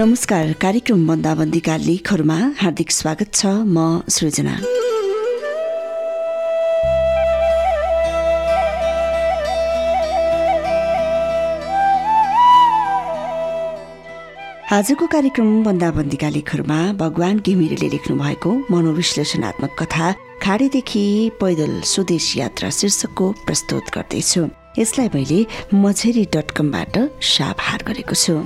नमस्कार कार्यक्रम बन्दाबन्दीका लेखहरूमा हार्दिक स्वागत छ म सृजना। आजको कार्यक्रम बन्दाबन्दीका लेखहरूमा भगवान घिमिरेले लेख्नु भएको मनोविश्लेषणात्मक कथा खाडीदेखि पैदल स्वदेश यात्रा शीर्षकको प्रस्तुत गर्दैछु। यसलाई मैले मझेरी डट कमबाट साभार गरेको छु।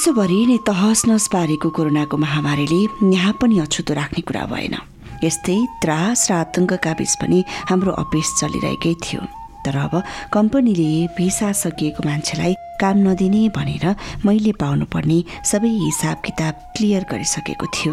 विश्वभरि नै तहस नहस पारेको कोरोनाको महामारीले यहाँ पनि अछुतो राख्ने कुरा भएन। यस्तै त्रास र आतंकका बीच पनि हाम्रो अभ्यास चलिरहेकै थियो। तर अब कम्पनीले भिसा सकिएको मान्छेलाई काम नदिने भनेर मैले पाउनुपर्ने सबै हिसाब किताब क्लियर गरिसकेको थियो।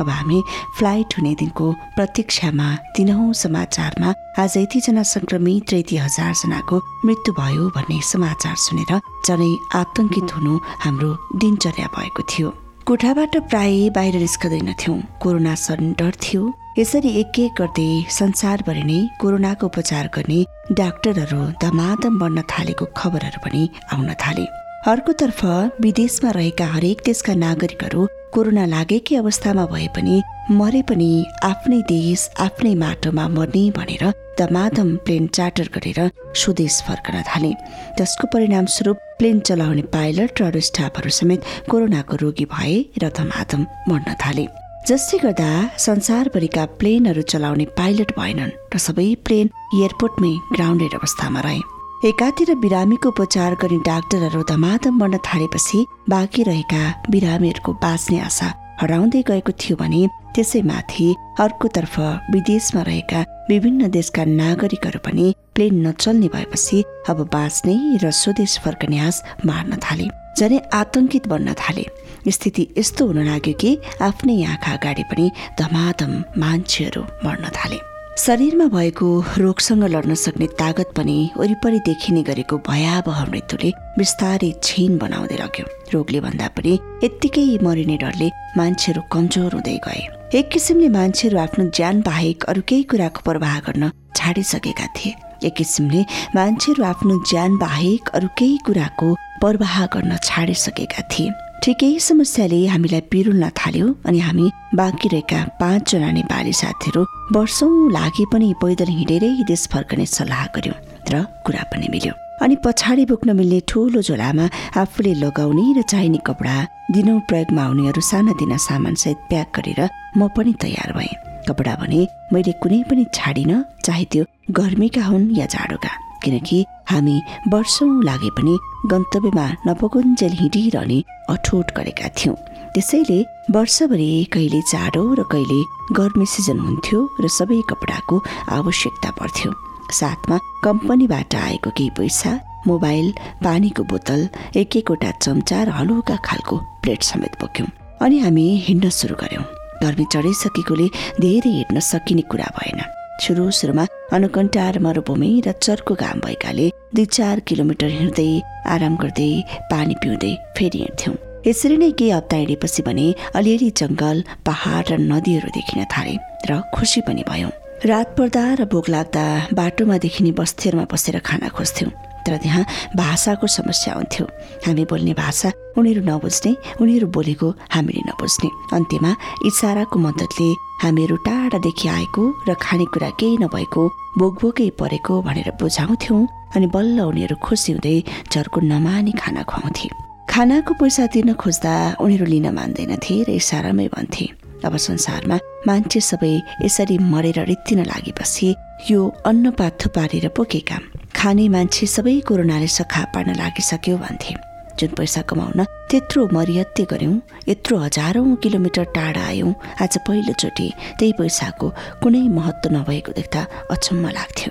अब हामी फ्लाइट हुने दिनको प्रतीक्षामा दिनहौँ समाचारमा आज यतिजना संक्रमित र यति हजारजनाको मृत्यु भयो भन्ने समाचार सुनेर जनै आतंकित हुनु हाम्रो दिनचर्या भएको थियो। कोठाबाट प्राय बाहिर निस्कदैनथ्यौँ। कोरोना सर्ने डर थियो। यसरी एक एक गर्दै संसारभरि नै कोरोनाको उपचार गर्ने डाक्टरहरू दमादम बढ्न थालेको खबरहरू पनि आउन थाले। अर्कोतर्फ विदेशमा रहेका हरेक देशका नागरिकहरू कोरोना लागेकै अवस्थामा भए पनि मरे पनि आफ्नै देश आफ्नै माटोमा मर्ने भनेर दमादम प्लेन चार्टर गरेर स्वदेश फर्कन थाले। जसको परिणामस्वरूप प्लेन चलाउने पाइलट र अरू स्टाफहरू समेत कोरोनाको रोगी भए र दमादम मर्न थाले। जसले गर्दा संसारभरिका प्लेनहरू चलाउने पाइलट भएनन् र सबै प्लेन एयरपोर्टमै ग्राउन्डेड अवस्थामा रहे। एकातिर बिरामीको उपचार गर्ने डाक्टरहरू धमाधम बढ्न थालेपछि बाँकी रहेका बिरामीहरूको बाँच्ने आशा हराउँदै गएको थियो भने त्यसैमाथि अर्कोतर्फ विदेशमा रहेका विभिन्न देशका नागरिकहरू पनि प्लेन नचल्ने भएपछि अब बाँच्ने र स्वदेश फर्कने आश मार्न थाले। झनै आतंकित बन्न थाले। स्थिति यस्तो हुन लाग्यो कि आफ्नै आँखा अगाडि पनि धमाधम मान्छेहरू मर्न थाले। शरीरमा भएको रोगसँग लड्न सक्ने तागत पनि वरिपरि देखिने गरेको भयावह मृत्युले बिस्तारै छिन बनाउँदै लग्यो रोगले भन्दा पनि यत्तिकै मरिने डरले मान्छेहरू कमजोर हुँदै गए। एक किसिमले मान्छेहरू आफ्नो ज्यान बाहेक अरू केही कुराको प्रवाह गर्न छाडिसकेका थिए। एक किसिमले मान्छेहरू आफ्नो ज्यान बाहेक अरू केही कुराको प्रवाह गर्न छाडिसकेका थिए। ठिकै समस्याले हामीलाई पिरुल्न थाल्यो अनि हामी बाँकी रहेका पाँचजना नेपाली साथीहरू वर्षौँ लागे पनि पैदल हिँडेरै देश फर्कने सल्लाह गर्यौँ र कुरा पनि मिल्यो। अनि पछाडि बोक्न मिल्ने ठुलो झोलामा आफूले लगाउने र चाहिने कपडा दिनौँ प्रयोगमा आउनेहरू सानातिना सामानसहित प्याक गरेर म पनि तयार भएँ। कपडा भने मैले कुनै पनि छाडिनँ चाहे त्यो गर्मीका हुन् या जाडोका। किनकि हामी वर्षौँ लागे पनि गन्तव्यमा नपगुन्जेल हिँडिरहने अठोट गरेका थियौँ। त्यसैले वर्षभरि कहिले जाडो र कहिले गर्मी सिजन हुन्थ्यो र सबै कपडाको आवश्यकता पर्थ्यो। साथमा कम्पनीबाट आएको केही पैसा मोबाइल पानीको बोतल एक एकवटा चम्चा र हलुका खालको प्लेट समेत बोक्यौँ अनि हामी हिँड्न सुरु गर्यौँ। गर्मी चढिसकेकोले धेरै हिँड्न सकिने कुरा भएन। सुरु सुरुमा अनुकन्टार मरुभूमि र चर्को घाम भएकाले दुई चार किलोमिटर हिँड्दै आराम गर्दै पानी पिउँदै फेरि हिँड्थ्यौँ। यसरी नै केही हप्ता हिँडेपछि भने अलिअलि जङ्गल पहाड र नदीहरू देखिन थाले र खुसी पनि भयौँ। रात पर्दा र भोक लाग्दा बाटोमा देखिने बस्तीहरूमा बसेर खाना खोज्थ्यौँ। तर त्यहाँ भाषाको समस्या हुन्थ्यो। हामी बोल्ने भाषा उनीहरू नबुझ्ने उनीहरू बोलेको हामीले नबुझ्ने। अन्त्यमा इसाराको मद्दतले हामीहरू टाढादेखि आएको र खानेकुरा केही नभएको भोकभोकै परेको भनेर बुझाउँथ्यौँ अनि बल्ल उनीहरू खुसी हुँदै झर्को नमानी खाना खुवाउँथे। खानाको पैसा तिर्न खोज्दा उनीहरू लिन मान्दैनथे र इसारामै भन्थे अब संसारमा मान्छे सबै यसरी मरेर रित्तिन लागेपछि यो अन्न पाथो पारेर पो के काम? खाने मान्छे सबै कोरोनाले सखा पार्न लागिसक्यो भन्थे। जुन पैसा कमाउन त्यत्रो मरियत्य गऱ्यौँ यत्रो हजारौँ किलोमिटर टाढा आयौँ आज पहिलोचोटि त्यही पैसाको कुनै महत्त्व नभएको देख्दा अचम्म लाग्थ्यो।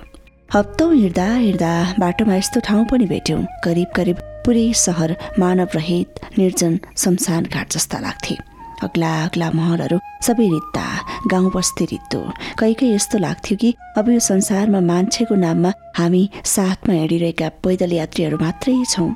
हप्तौँ हिँड्दा हिँड्दा बाटोमा यस्तो ठाउँ पनि भेट्यौँ करिब करिब पुरै सहर मानव रहित निर्जन शमशान घाट जस्ता लाग्थे। अग्ला अग्ला महलहरू सबै रित्ता गाउँ बस्ती रित्तो। कहीँ यस्तो लाग्थ्यो कि अब यो संसारमा मान्छेको नाममा हामी साथमा हिँडिरहेका पैदल यात्रीहरू मात्रै छौँ।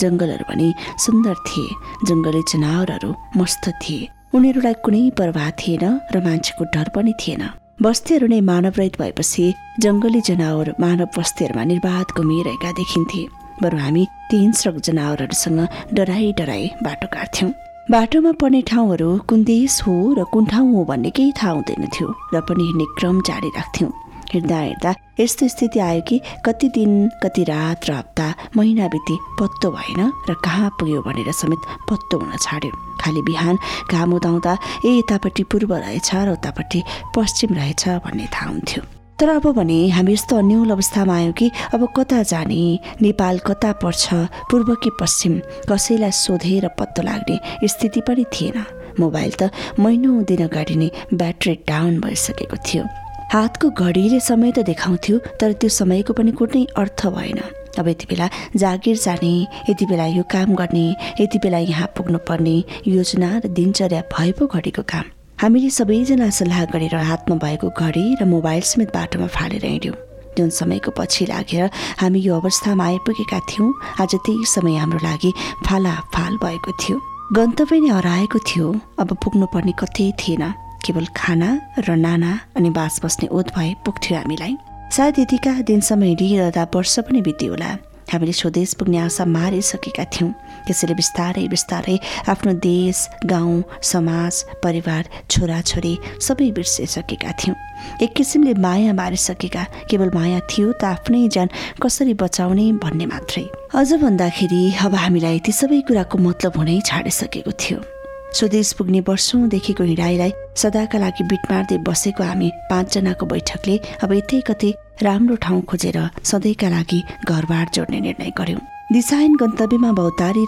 जङ्गलहरू पनि सुन्दर थिए जङ्गली जनावरहरू मस्त थिए। उनीहरूलाई कुनै प्रभाव थिएन र मान्छेको डर पनि थिएन। बस्तीहरू नै मानवरहित भएपछि जङ्गली जनावर मानव बस्तीहरूमा निर्वाध घुमिरहेका देखिन्थे। बरु हामी ती हिंस्रक जनावरहरूसँग डराई डराई बाटो काट्थ्यौँ। बाटोमा पर्ने ठाउँहरू कुन देश हो र कुन ठाउँ हो भन्ने केही थाहा हुँदैन थियो र पनि हिँड्ने क्रम जारी राख्थ्यौँ। हिँड्दा हिँड्दा यस्तो स्थिति आयो कि कति दिन कति रात र हप्ता महिना बिते पत्तो भएन र कहाँ पुग्यो भनेर समेत पत्तो हुन छाड्यो। खालि बिहान घाम उदाउँदा ए यतापट्टि पूर्व रहेछ र उतापट्टि पश्चिम रहेछ भन्ने थाहा हुन्थ्यो। तर अब भने हामी यस्तो अन्यल अवस्थामा आयौँ कि अब कता जाने? नेपाल कता पर्छ? पूर्व कि पश्चिम? कसैलाई सोधेर पत्तो लाग्ने स्थिति पनि थिएन। मोबाइल त महिनौ दिन अगाडि नै ब्याट्री डाउन भइसकेको थियो। हातको घडीले समय त देखाउँथ्यो तर त्यो समयको पनि कुनै अर्थ भएन। अब यति बेला जागिर जाने यति बेला यो काम गर्ने यति बेला यहाँ पुग्नु पर्ने योजना र दिनचर्या भए पो घडीको काम। हामीले सबैजना सल्लाह गरेर हातमा भएको घडी र मोबाइल समेत बाटोमा फालेर हिँड्यौँ। जुन समयको पछि लागेर हामी यो अवस्थामा आइपुगेका थियौँ आज त्यही समय हाम्रो लागि फाला फाल भएको थियो। गन्तव्य नै हराएको थियो। अब पुग्नुपर्ने कतै थिएन। केवल खाना र नाना अनि बास बस्ने ओत भए पुग्थ्यो हामीलाई। सायद यतिका दिनसम्म हिँडिरहँदा वर्ष पनि बित्यो होला। हामीले स्वदेश पुग्ने आशा मारिसकेका थियौँ। त्यसैले बिस्तारै बिस्तारै आफ्नो देश गाउँ समाज परिवार छोराछोरी सबै बिर्सिसकेका थियौँ। एक किसिमले माया मारिसकेका केवल माया थियो त आफ्नै ज्यान कसरी बचाउने भन्ने मात्रै। अझ भन्दाखेरि अब हामीलाई ती सबै कुराको मतलब हुनै छाडिसकेको थियो। स्वदेश पुग्ने वर्षौँदेखिको हिँडाइलाई सदाका लागि बिट मार्दै बसेको हामी पाँचजनाको बैठकले अब यतै कतै राम्रो ठाउँ खोजेर सधैँका लागि घरबार जोड्ने निर्णय गर्यौँ। दिशाहीन गन्तव्यमा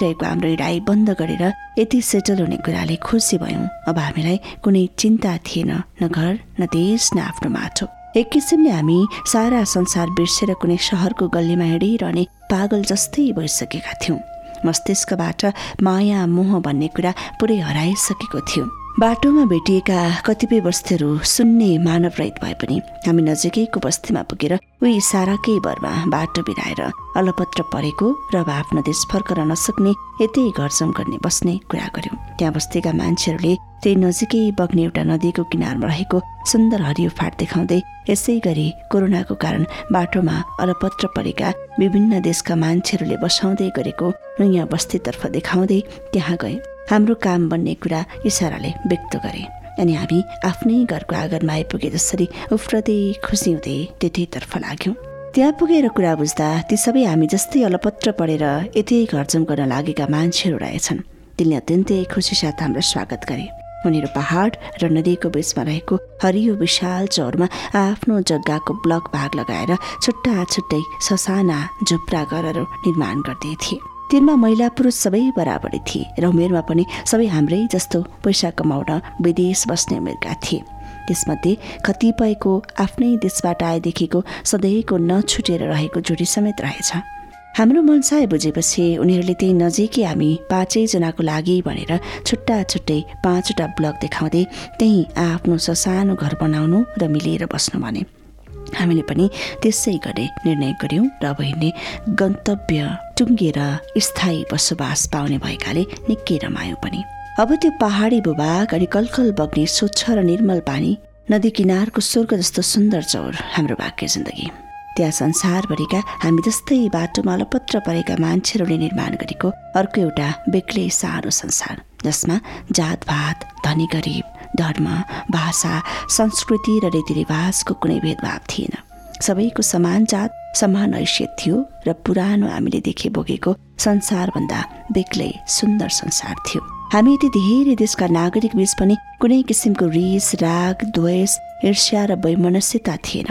रहेको हाम्रो हिँडाइ बन्द गरेर यति सेटल हुने कुराले खुसी भयौँ। अब हामीलाई कुनै चिन्ता थिएन न घर न देश न आफ्नो माटो। एक किसिमले हामी सारा संसार बिर्सेर कुनै सहरको गल्लीमा हिँडिरहने पागल जस्तै भइसकेका थियौँ। मस्तिष्कबाट माया मोह भन्ने कुरा पुरै हराइसकेको थियो। बाटोमा भेटिएका कतिपय वस्तुहरू सुन्ने मानव रहित भए पनि हामी नजिकैको बस्तीमा पुगेर उही इसाराकै भरमा बाटो बिराएर अलपत्र परेको र अब आफ्नो देश फर्कन नसक्ने यतै घरजम गर्ने बस्ने कुरा गर्यौँ त्यहाँ बस्तीका मान्छेहरूले त्यही नजिकै बग्ने एउटा नदीको किनारमा रहेको सुन्दर हरियो फाट देखाउँदै यसै गरी कोरोनाको कारण बाटोमा अलपत्र परेका विभिन्न देशका मान्छेहरूले बसाउँदै गरेको नयाँ बस्तीतर्फ देखाउँदै त्यहाँ गए। हाम्रो काम बन्ने कुरा इसाराले व्यक्त गरे। अनि हामी आफ्नै घरको आँगनमा आइपुगे जसरी उफ्रदै खुसी हुँदै त्यतैतर्फ लाग्यौँ। त्यहाँ पुगेर कुरा बुझ्दा ती सबै हामी जस्तै अलपत्र पढेर यतै घरजम गर्न लागेका मान्छेहरू रहेछन्। तिनले अत्यन्तै खुसी साथ हाम्रो स्वागत गरे। उनीहरू पहाड र नदीको बिचमा रहेको हरियो विशाल चौरमा आफ्नो जग्गाको ब्लक भाग लगाएर छुट्टा छुट्टै ससाना झुप्रा घरहरू निर्माण गर्दै थिए तिनमा महिला पुरुष सबै बराबरै थिए र उमेरमा पनि सबै हाम्रै जस्तो पैसा कमाउन विदेश बस्ने उमेरका थिए। त्यसमध्ये कतिपयको आफ्नै देशबाट आएदेखिको सधैँको नछुटेर रहेको जोडी समेत रहेछ। हाम्रो मनसाय बुझेपछि उनीहरूले त्यही नजिकै हामी पाँचैजनाको लागि भनेर छुट्टा छुट्टै पाँचवटा ब्लक देखाउँदै त्यहीँ आफ्नो ससानो घर बनाउनु र मिलेर बस्नु भने। हामीले पनि त्यसै गर्ने निर्णय गऱ्यौँ र अब हिँड्ने गन्तव्य टुङ्गेर स्थायी बसोबास पाउने भएकाले निकै रमायौँ पनि। अब त्यो पहाडी भूभाग अनि कलकल बग्ने स्वच्छ र निर्मल पानी नदी किनारको स्वर्ग जस्तो सुन्दर चौर हाम्रो भाग्य जिन्दगी। त्यहाँ संसारभरिका हामी जस्तै बाटोमा अलपत्र परेका मान्छेहरूले निर्माण गरेको अर्को एउटा बेग्लै सानो संसार जसमा जातभात धनी गरिब धर्म भाषा संस्कृति र रीतिरिवाजको कुनै भेदभाव थिएन। सबैको समान जात समान हैसियत थियो र पुरानो हामीले देखे बोकेको संसारभन्दा बेग्लै सुन्दर संसार थियो। हामी यति धेरै देशका नागरिक बीच पनि कुनै किसिमको रिस राग द्वेष ईर्ष्या र वैमनस्यता थिएन।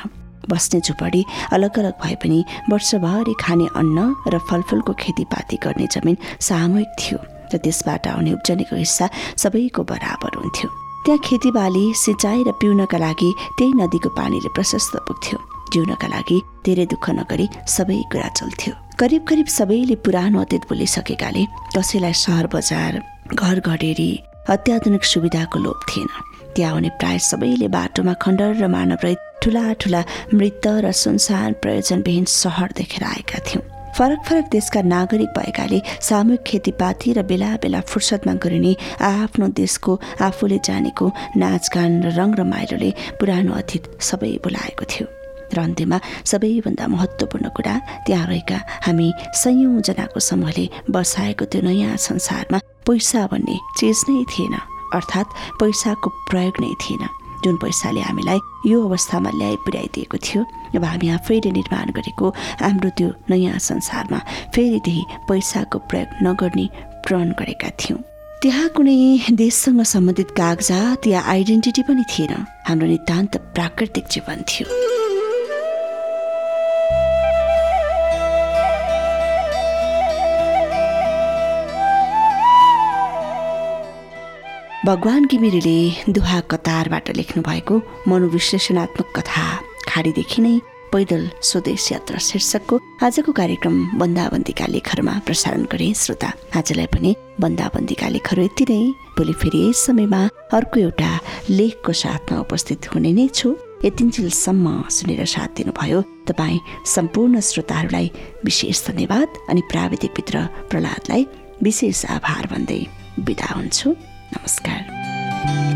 बस्ने झुपडी अलग अलग भए पनि वर्षभरि खाने अन्न र फलफुलको खेतीपाती गर्ने जमिन सामूहिक थियो र त्यसबाट आउने उब्जनीको हिस्सा सबैको बराबर हुन्थ्यो। त्यहाँ खेतीबाली सिँचाइ र पिउनका लागि त्यही नदीको पानीले प्रशस्त पुग्थ्यो। जिउनका लागि धेरै दुःख नगरी सबै कुरा चल्थ्यो। करिब करिब सबैले पुरानो अतीत बोलिसकेकाले कसैलाई सहर बजार घर घडेरी अत्याधुनिक सुविधाको लोभ थिएन। त्यहाँ आउने प्राय सबैले बाटोमा खण्डर र मानव रहित ठुला ठुला मृत र सुनसान प्रयोजनविहीन सहर देखेर आएका थियौँ। फरक फरक देशका नागरिक भएकाले सामूहिक खेतीपाती र बेला बेला फुर्सदमा गरिने आफ्नो देशको आफूले जानेको नाचगान र रङ र माइलोले पुरानो अतीत सबै बोलाएको थियो। र अन्त्यमा सबैभन्दा महत्त्वपूर्ण कुरा त्यहाँ रहेका हामी सयौँजनाको समूहले बसाएको त्यो नयाँ संसारमा पैसा भन्ने चिज नै थिएन। अर्थात् पैसाको प्रयोग नै थिएन। जुन पैसाले हामीलाई यो अवस्थामा ल्याइ पुर्याइदिएको थियो अब हामी आफैले निर्माण गरेको हाम्रो त्यो नयाँ संसारमा फेरि त्यही पैसाको प्रयोग नगर्ने प्रण गरेका थियौँ। त्यहाँ कुनै देशसँग सम्बन्धित कागजात या आइडेन्टिटी पनि थिएन। हाम्रो नितान्त प्राकृतिक जीवन थियो। भगवान् घिमिरेले दुहा कतारबाट लेख्नुभएको मनोविश्लेषणात्मक कथा खाडीदेखि नै पैदल स्वदेश यात्रा शीर्षकको आजको कार्यक्रम बन्दाबन्दीका लेखहरूमा प्रसारण गरे श्रोता। आजलाई पनि बन्दाबन्दीका लेखहरू यति नै। भोलि फेरि यस समयमा अर्को एउटा लेखको साथमा उपस्थित हुने नै छु। यतिन्जेलसम्म सुनेर साथ दिनुभयो तपाईँ सम्पूर्ण श्रोताहरूलाई विशेष धन्यवाद अनि प्राविधिक मित्र प्रहलादलाई विशेष आभार भन्दै बिदा हुन्छु। नमस्कार